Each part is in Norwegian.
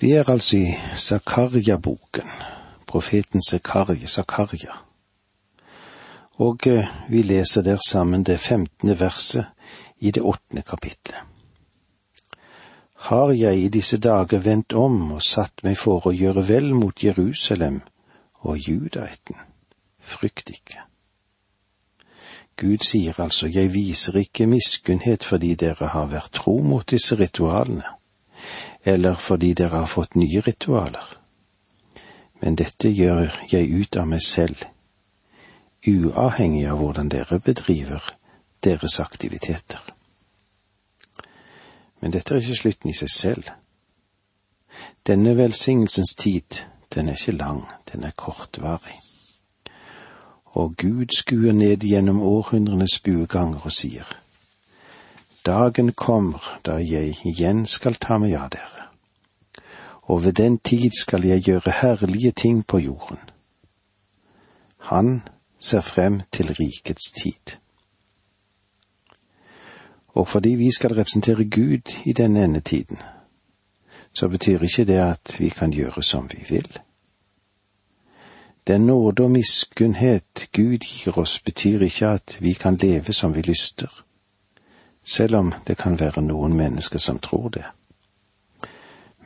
Vi er altså i Zakaria-boken, profeten Zakaria, Zakaria. Og eh, vi leser der sammen det femtende verset i det åttende kapitlet. Har jeg i disse dager vendt om og satt meg for å gjøre vel mot Jerusalem og judaeten? Frykt ikke. Gud sier altså, jeg viser ikke miskunnhet fordi dere har vært tro mot disse ritualene, eller fordi dere har fått nye ritualer. Men dette gjør jeg ut av meg selv, uavhengig av hvordan dere bedriver deres aktiviteter. Men dette er ikke slutten i seg selv. Denne velsignelsens tid, den er ikke lang, den er kortvarig og Gud skuer ned gjennom århundrenes bueganger og sier, Dagen kommer da jeg igjen skal ta meg av dere, og ved den tid skal jeg gjøre herlige ting på jorden. Han ser frem til rikets tid. Og fordi vi skal representere Gud i denne endetiden, så betyr ikke det at vi kan gjøre som vi vil. Den nåde og miskunnhet Gud gir oss, betyr ikke at vi kan leve som vi lyster, selv om det kan være noen mennesker som tror det.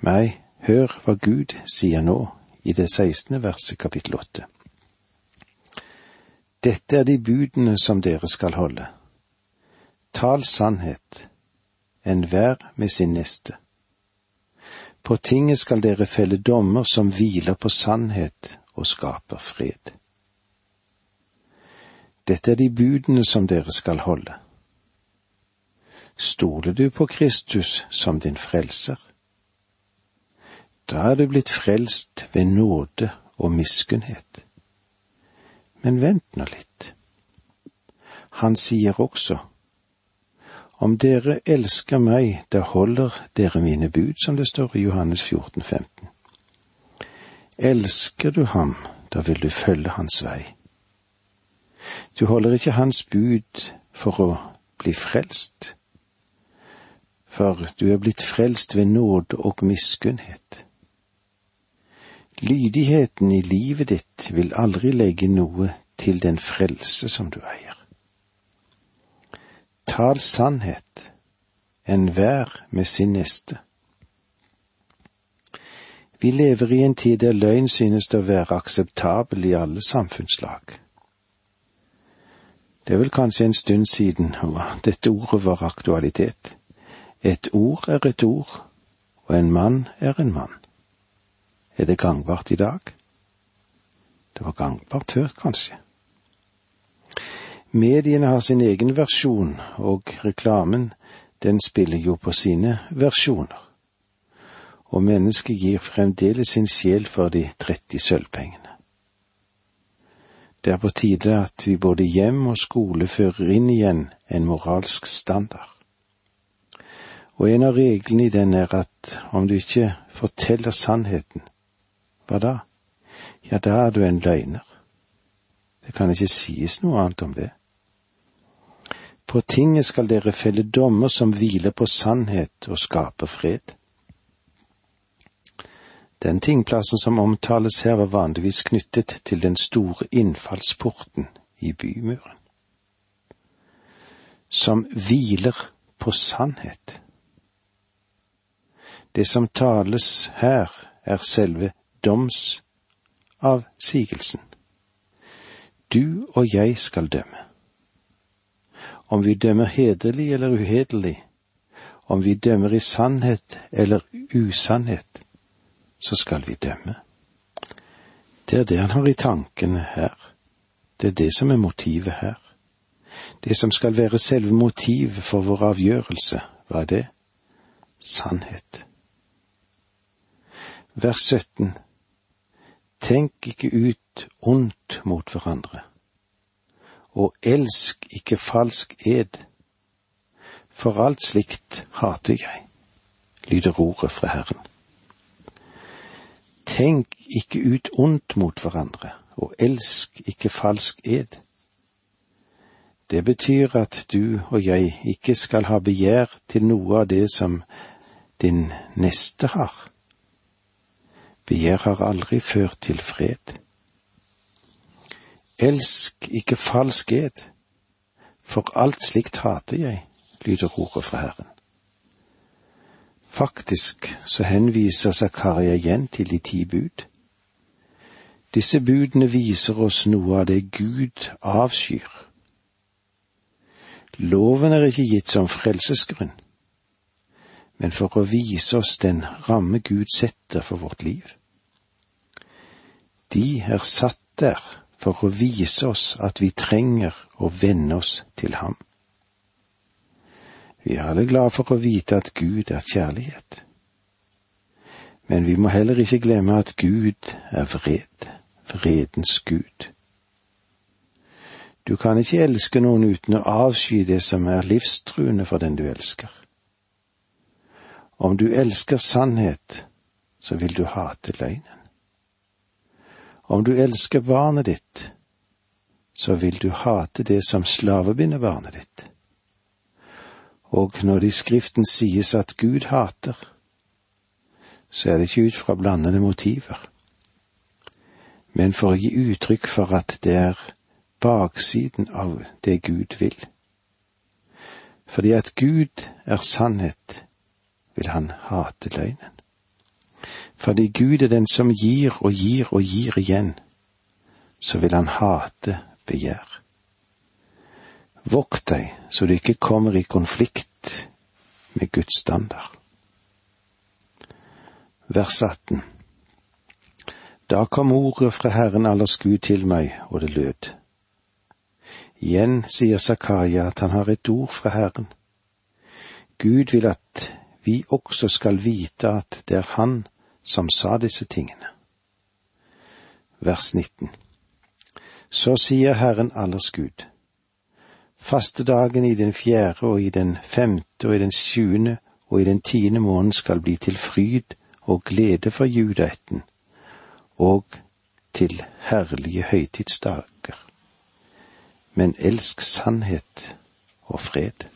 Nei, hør hva Gud sier nå i det sekstende verset kapittel åtte. Dette er de budene som dere skal holde. Tal sannhet, enhver med sin neste. På tinget skal dere felle dommer som hviler på sannhet og skaper fred. Dette er de budene som dere skal holde. Stoler du på Kristus som din frelser? Da er du blitt frelst ved nåde og miskunnhet. Men vent nå litt. Han sier også, om dere elsker meg, da holder dere mine bud, som det står i Johannes 14, 15. Elsker du ham, da vil du følge hans vei. Du holder ikke hans bud for å bli frelst, for du er blitt frelst ved nåde og miskunnhet. Lydigheten i livet ditt vil aldri legge noe til den frelse som du eier. Tal sannhet, enhver med sin neste. Vi lever i en tid der løgn synes å være akseptabel i alle samfunnslag. Det er vel kanskje en stund siden dette ordet var aktualitet. Et ord er et ord, og en mann er en mann. Er det gangbart i dag? Det var gangbart hørt, kanskje. Mediene har sin egen versjon, og reklamen, den spiller jo på sine versjoner og mennesket gir fremdeles sin sjel for de 30 sølvpengene. Det er på tide at vi både hjem og skole fører inn igjen en moralsk standard. Og en av reglene i den er at om du ikke forteller sannheten, hva da? Ja, da er du en løgner. Det kan ikke sies noe annet om det. På tinget skal dere felle dommer som hviler på sannhet og skaper fred. Den tingplassen som omtales her, var vanligvis knyttet til den store innfallsporten i bymuren, som hviler på sannhet. Det som tales her, er selve domsavsigelsen. Du og jeg skal dømme. Om vi dømmer hederlig eller uhederlig, om vi dømmer i sannhet eller usannhet, så skal vi dømme. Det er det han har i tankene her. Det er det som er motivet her. Det som skal være selve motivet for vår avgjørelse, hva er det? Sannhet. Vers 17. Tenk ikke ut ondt mot hverandre, og elsk ikke falsk ed, for alt slikt hater jeg, lyder ordet fra Herren. Tenk ikke ut ondt mot hverandre, og elsk ikke falsk ed. Det betyr at du og jeg ikke skal ha begjær til noe av det som din neste har. Begjær har aldri ført til fred. Elsk ikke falsk ed, for alt slikt hater jeg, lyder ordet fra Herren. Faktisk så henviser Zakaria igjen til de ti bud. Disse budene viser oss noe av det Gud avskyr. Loven er ikke gitt som frelsesgrunn, men for å vise oss den ramme Gud setter for vårt liv. De er satt der for å vise oss at vi trenger å venne oss til ham. Vi er alle glad for å vite at Gud er kjærlighet. Men vi må heller ikke glemme at Gud er vred, vredens Gud. Du kan ikke elske noen uten å avsky det som er livstruende for den du elsker. Om du elsker sannhet, så vil du hate løgnen. Om du elsker barnet ditt, så vil du hate det som slavebinder barnet ditt. Og når det i Skriften sies at Gud hater, så er det ikke ut fra blandede motiver, men for å gi uttrykk for at det er baksiden av det Gud vil. Fordi at Gud er sannhet, vil han hate løgnen. Fordi Gud er den som gir og gir og gir igjen, så vil han hate begjær. Vokt deg så du ikke kommer i konflikt med Guds standard. Vers 18 Da kom ordet fra Herren allers Gud til meg, og det lød. Igjen sier Zakaria at han har et ord fra Herren. Gud vil at vi også skal vite at det er Han som sa disse tingene. Vers 19 Så sier Herren allers Gud Fastedagen i den fjerde og i den femte og i den sjuende og i den tiende måneden skal bli til fryd og glede for judaetten og til herlige høytidsdager. Men elsk sannhet og fred.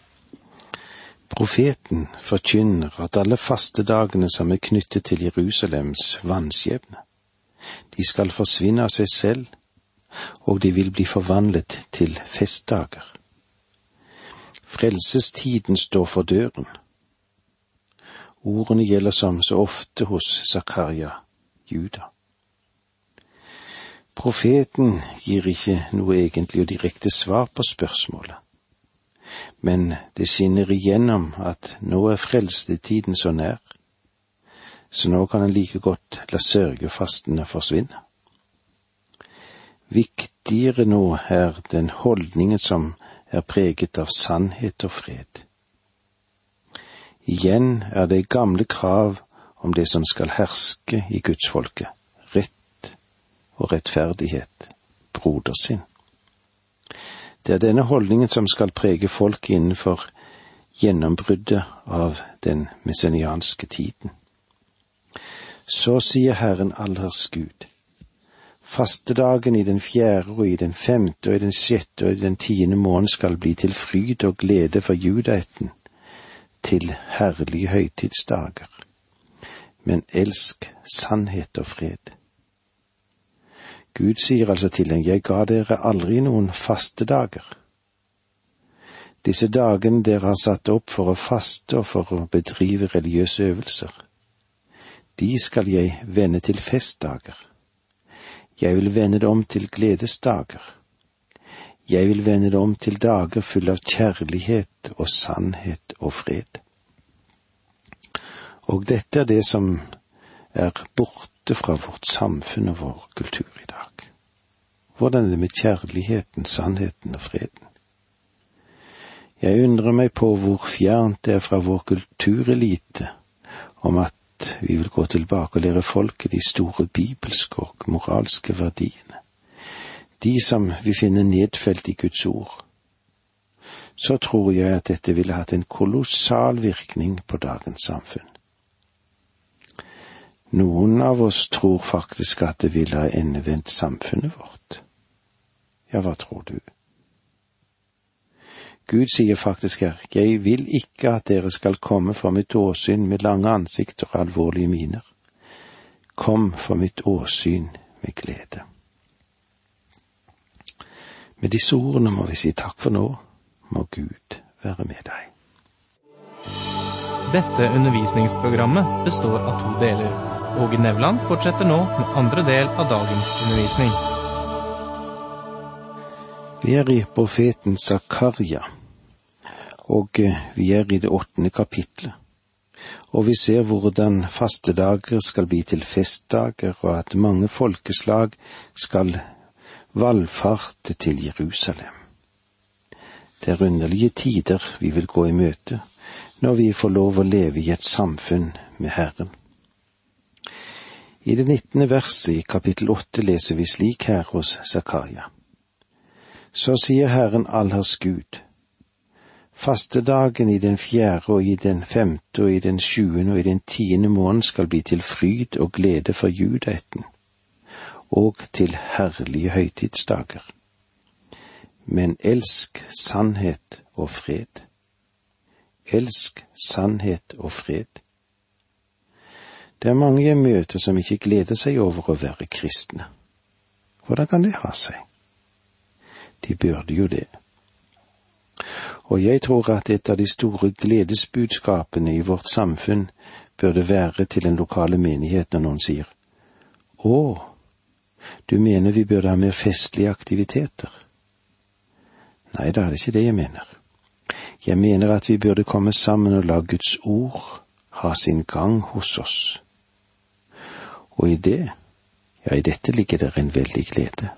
Profeten forkynner at alle fastedagene som er knyttet til Jerusalems vannskjebne, de skal forsvinne av seg selv, og de vil bli forvandlet til festdager. Frelsestiden står for døren. Ordene gjelder som så ofte hos Zakaria, Juda. Profeten gir ikke noe egentlig og direkte svar på spørsmålet, men det skinner igjennom at nå er frelstetiden så nær, så nå kan en like godt la sørgefastene forsvinne. Viktigere nå er den holdningen som er preget av sannhet og fred. Igjen er det gamle krav om det som skal herske i gudsfolket, rett og rettferdighet, brodersinn. Det er denne holdningen som skal prege folk innenfor gjennombruddet av den messenianske tiden. Så sier Herren allers Gud, Fastedagen i den fjerde og i den femte og i den sjette og i den tiende måneden skal bli til fryd og glede for judaetten, til herlige høytidsdager. Men elsk sannhet og fred. Gud sier altså til dem, jeg ga dere aldri noen fastedager. Disse dagene dere har satt opp for å faste og for å bedrive religiøse øvelser, de skal jeg vende til festdager jeg vil vende det om til gledesdager. Jeg vil vende det om til dager fulle av kjærlighet og sannhet og fred. Og dette er det som er borte fra vårt samfunn og vår kultur i dag. Hvordan er det med kjærligheten, sannheten og freden? Jeg undrer meg på hvor fjernt det er fra vår kulturelite om at vi vil gå tilbake og lære folket de store bibelske og moralske verdiene, de som vi finner nedfelt i Guds ord, så tror jeg at dette ville hatt en kolossal virkning på dagens samfunn. Noen av oss tror faktisk at det ville ha endevendt samfunnet vårt. Ja, hva tror du? Gud sier faktisk her, jeg vil ikke at dere skal komme for mitt åsyn med lange ansikter og alvorlige miner. kom for mitt åsyn med glede. Med disse ordene må vi si takk for nå, må Gud være med deg. Dette undervisningsprogrammet består av to deler. Åge Nevland fortsetter nå med andre del av dagens undervisning. Vi er i profeten Zakaria, og eh, vi er i det åttende kapitlet. Og vi ser hvordan fastedager skal bli til festdager, og at mange folkeslag skal valfarte til Jerusalem. Det er underlige tider vi vil gå i møte når vi får lov å leve i et samfunn med Herren. I det nittende verset i kapittel åtte leser vi slik her hos Zakaria. Så sier Herren Allers Gud, fastedagen i den fjerde og i den femte og i den sjuende og i den tiende måneden skal bli til fryd og glede for judaetten, og til herlige høytidsdager. Men elsk sannhet og fred. Elsk sannhet og fred. Det er mange jeg møter som ikke gleder seg over å være kristne. Hvordan kan det ha seg? De burde jo det. Og jeg tror at et av de store gledesbudskapene i vårt samfunn burde være til den lokale menighet når noen sier Å, du mener vi burde ha mer festlige aktiviteter? Nei, da er det ikke det jeg mener. Jeg mener at vi burde komme sammen og la Guds ord ha sin gang hos oss. Og i det, ja, i dette ligger det en veldig glede.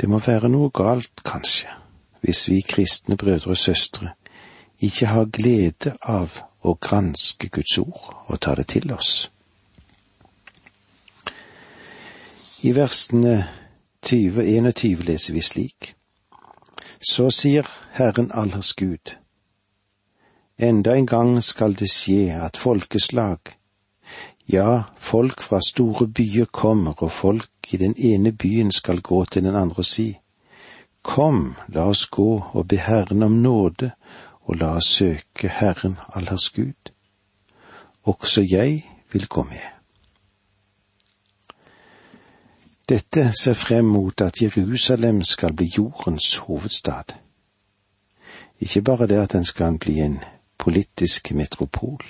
Det må være noe galt, kanskje, hvis vi kristne brødre og søstre ikke har glede av å granske Guds ord og ta det til oss. I versene 20 og 21 leser vi slik. Så sier Herren allers Gud, enda en gang skal det skje at folkeslag, ja, folk fra store byer kommer, og folk i den ene byen skal gå til den andre og si, Kom, la oss gå og be Herren om nåde, og la oss søke Herren allers Gud. Også jeg vil gå med. Dette ser frem mot at Jerusalem skal bli jordens hovedstad. Ikke bare det at den skal bli en politisk metropol.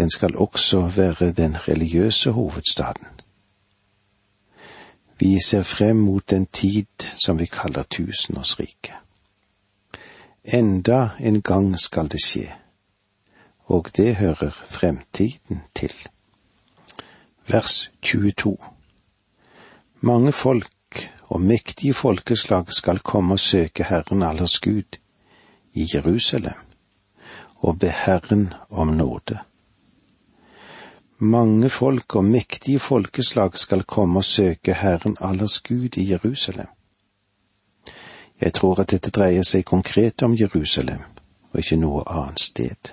Den skal også være den religiøse hovedstaden. Vi ser frem mot den tid som vi kaller tusenårsriket. Enda en gang skal det skje, og det hører fremtiden til. Vers 22 mange folk og mektige folkeslag skal komme og søke Herren allers Gud i Jerusalem og be Herren om nåde. Mange folk og mektige folkeslag skal komme og søke Herren allers Gud i Jerusalem. Jeg tror at dette dreier seg konkret om Jerusalem, og ikke noe annet sted.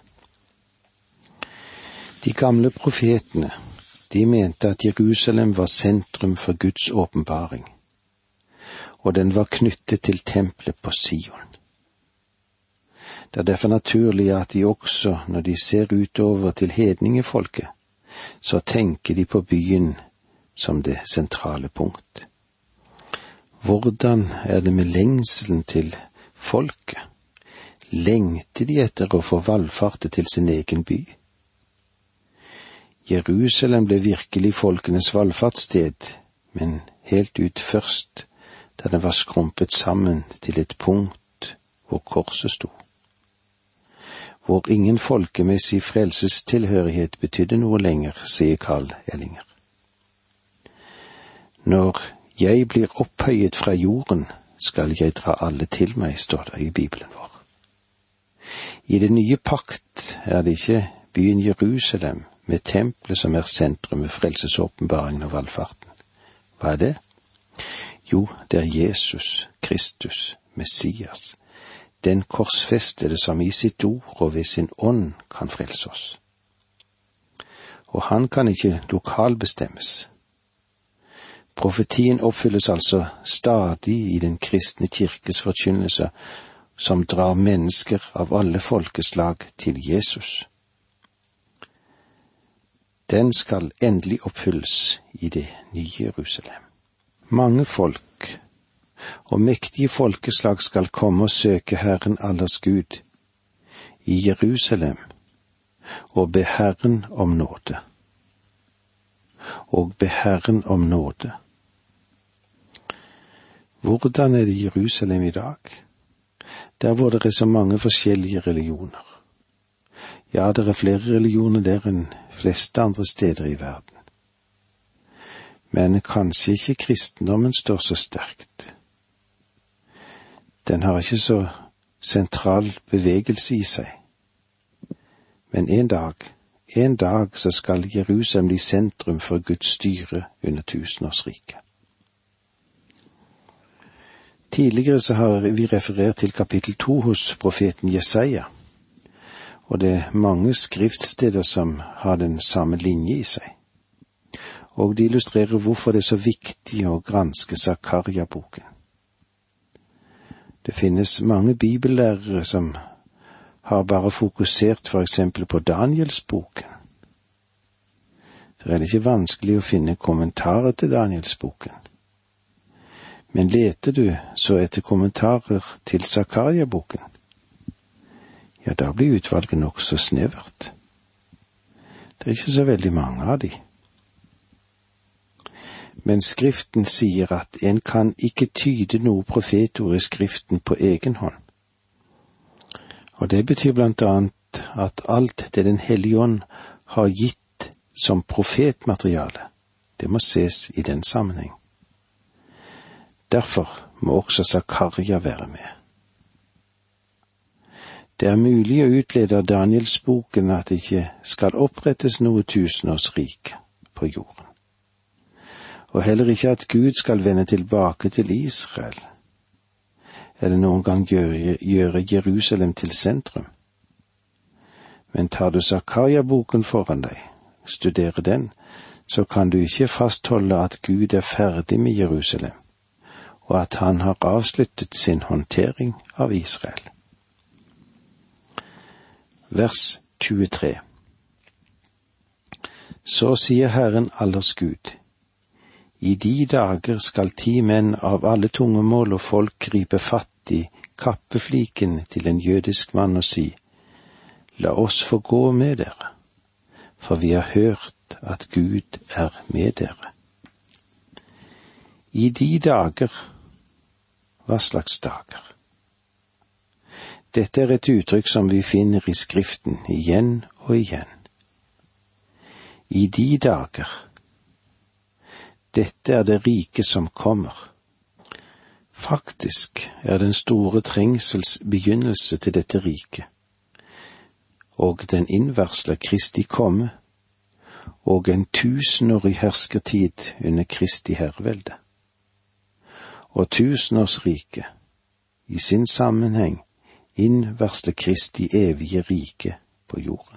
De gamle profetene de mente at Jerusalem var sentrum for Guds åpenbaring, og den var knyttet til tempelet på Sion. Det er derfor naturlig at de også, når de ser utover til hedningefolket, så tenker de på byen som det sentrale punkt. Hvordan er det med lengselen til folket? Lengter de etter å få valfarte til sin egen by? Jerusalem ble virkelig folkenes valfartssted, men helt ut først da den var skrumpet sammen til et punkt hvor korset sto. Hvor ingen folkemessig frelsestilhørighet betydde noe lenger, sier Carl Ellinger. Når jeg blir opphøyet fra jorden, skal jeg dra alle til meg, står det i Bibelen vår. I det nye pakt er det ikke byen Jerusalem, med tempelet som er sentrum ved frelsesåpenbaringen og valfarten. Hva er det? Jo, det er Jesus Kristus, Messias, den korsfestede som i sitt ord og ved sin ånd kan frelse oss. Og han kan ikke lokalbestemmes. Profetien oppfylles altså stadig i den kristne kirkes forkynnelse, som drar mennesker av alle folkeslag til Jesus. den skal endelig oppfylles i det nye Jerusalem. Mange folk og mektige folkeslag skal komme og søke Herren allers Gud i Jerusalem og be Herren om nåde. Og be Herren om nåde. Hvordan er det i Jerusalem i dag? Der hvor det er så mange forskjellige religioner. Ja, det er flere religioner der enn fleste andre steder i verden. Men kanskje ikke kristendommen står så sterkt. Den har ikke så sentral bevegelse i seg. Men en dag, en dag så skal Jerusalem bli sentrum for Guds styre under tusenårsriket. Tidligere så har vi referert til kapittel to hos profeten Jesaja, og det er mange skriftsteder som har den samme linje i seg. Og de illustrerer hvorfor det er så viktig å granske Zakaria-boken. Det finnes mange bibellærere som har bare fokusert for eksempel på Danielsboken. Så er ikke vanskelig å finne kommentarer til Danielsboken. Men leter du så etter kommentarer til Zakaria-boken, ja, da blir utvalget nokså snevert. Det er ikke så veldig mange av de. Men Skriften sier at en kan ikke tyde noe profetord i Skriften på egen hånd. Og det betyr blant annet at alt det Den hellige ånd har gitt som profetmateriale, det må ses i den sammenheng. Derfor må også Zakaria være med. Det er mulig å utlede av Danielsboken at det ikke skal opprettes noe tusenårsrik på jorden, og heller ikke at Gud skal vende tilbake til Israel, eller noen gang gjøre, gjøre Jerusalem til sentrum. Men tar du Zakaria-boken foran deg, studerer den, så kan du ikke fastholde at Gud er ferdig med Jerusalem, og at han har avsluttet sin håndtering av Israel. Vers 23 Så sier Herren allers Gud, i de dager skal ti menn av alle tungemål og folk gripe fatt i kappefliken til en jødisk mann og si, La oss få gå med dere, for vi har hørt at Gud er med dere. I de dager, hva slags dager? Dette er et uttrykk som vi finner i Skriften igjen og igjen. I de dager, dette er det rike som kommer. Faktisk er den store trengsels begynnelse til dette riket, og den innvarsler Kristi komme, og en tusenårig herskertid under Kristi herrevelde. Og tusenårsriket, i sin sammenheng, innvarsler Kristi evige rike på jorden.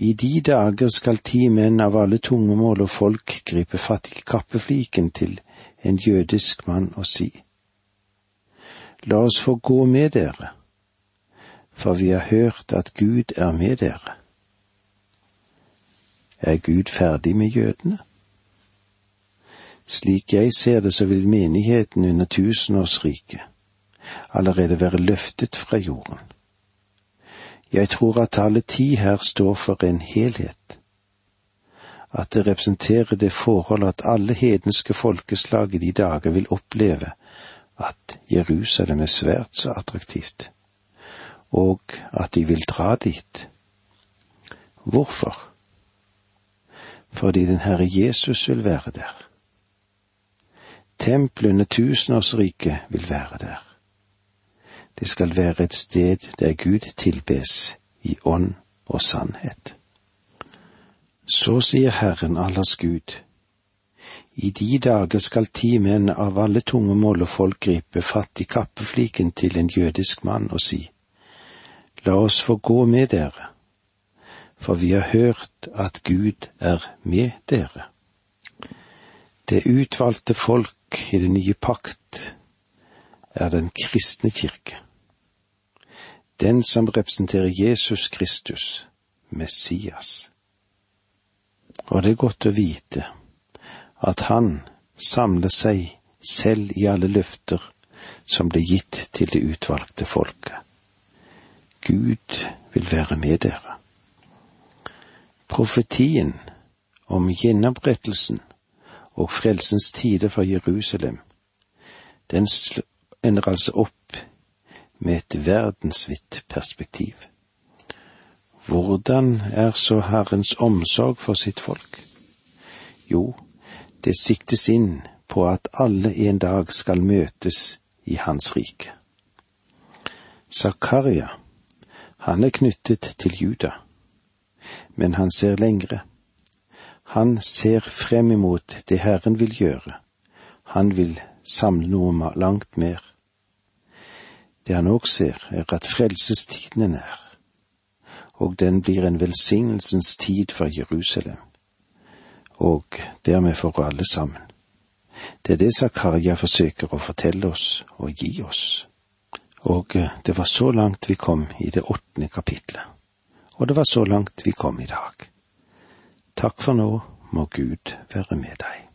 I de dager skal ti menn av alle tungemål og folk gripe fatt i kappefliken til en jødisk mann og si, La oss få gå med dere, for vi har hørt at Gud er med dere. Er Gud ferdig med jødene? Slik jeg ser det, så vil menigheten under tusenårsriket allerede være løftet fra jorden. Jeg tror at tallet ti her står for en helhet, at det representerer det forhold at alle hedenske folkeslag i de dager vil oppleve at Jerusalem er svært så attraktivt, og at de vil dra dit. Hvorfor? Fordi den Herre Jesus vil være der. Tempelet under tusenårsriket vil være der. Det skal være et sted der Gud tilbes i ånd og sannhet. Så sier Herren allers Gud, i de dager skal ti menn av alle tungemål og folk gripe fatt i kappefliken til en jødisk mann og si, La oss få gå med dere, for vi har hørt at Gud er med dere. Det utvalgte folk i den nye pakt er den kristne kirke den som representerer Jesus Kristus, Messias. Og det er godt å vite at Han samler seg selv i alle løfter som ble gitt til det utvalgte folket. Gud vil være med dere. Profetien om gjenopprettelsen og frelsens tider for Jerusalem, den ender altså opp med et verdensvidt perspektiv. Hvordan er så Herrens omsorg for sitt folk? Jo, det siktes inn på at alle en dag skal møtes i Hans rike. Zakaria, han er knyttet til Juda, men han ser lengre. Han ser frem imot det Herren vil gjøre. Han vil samle noe langt mer. Det han òg ser, er at frelsestiden er nær, og den blir en velsignelsens tid for Jerusalem, og dermed for alle sammen. Det er det Zakaria forsøker å fortelle oss og gi oss. Og eh, det var så langt vi kom i det åttende kapitlet. Og det var så langt vi kom i dag. Takk for nå, må Gud være med deg.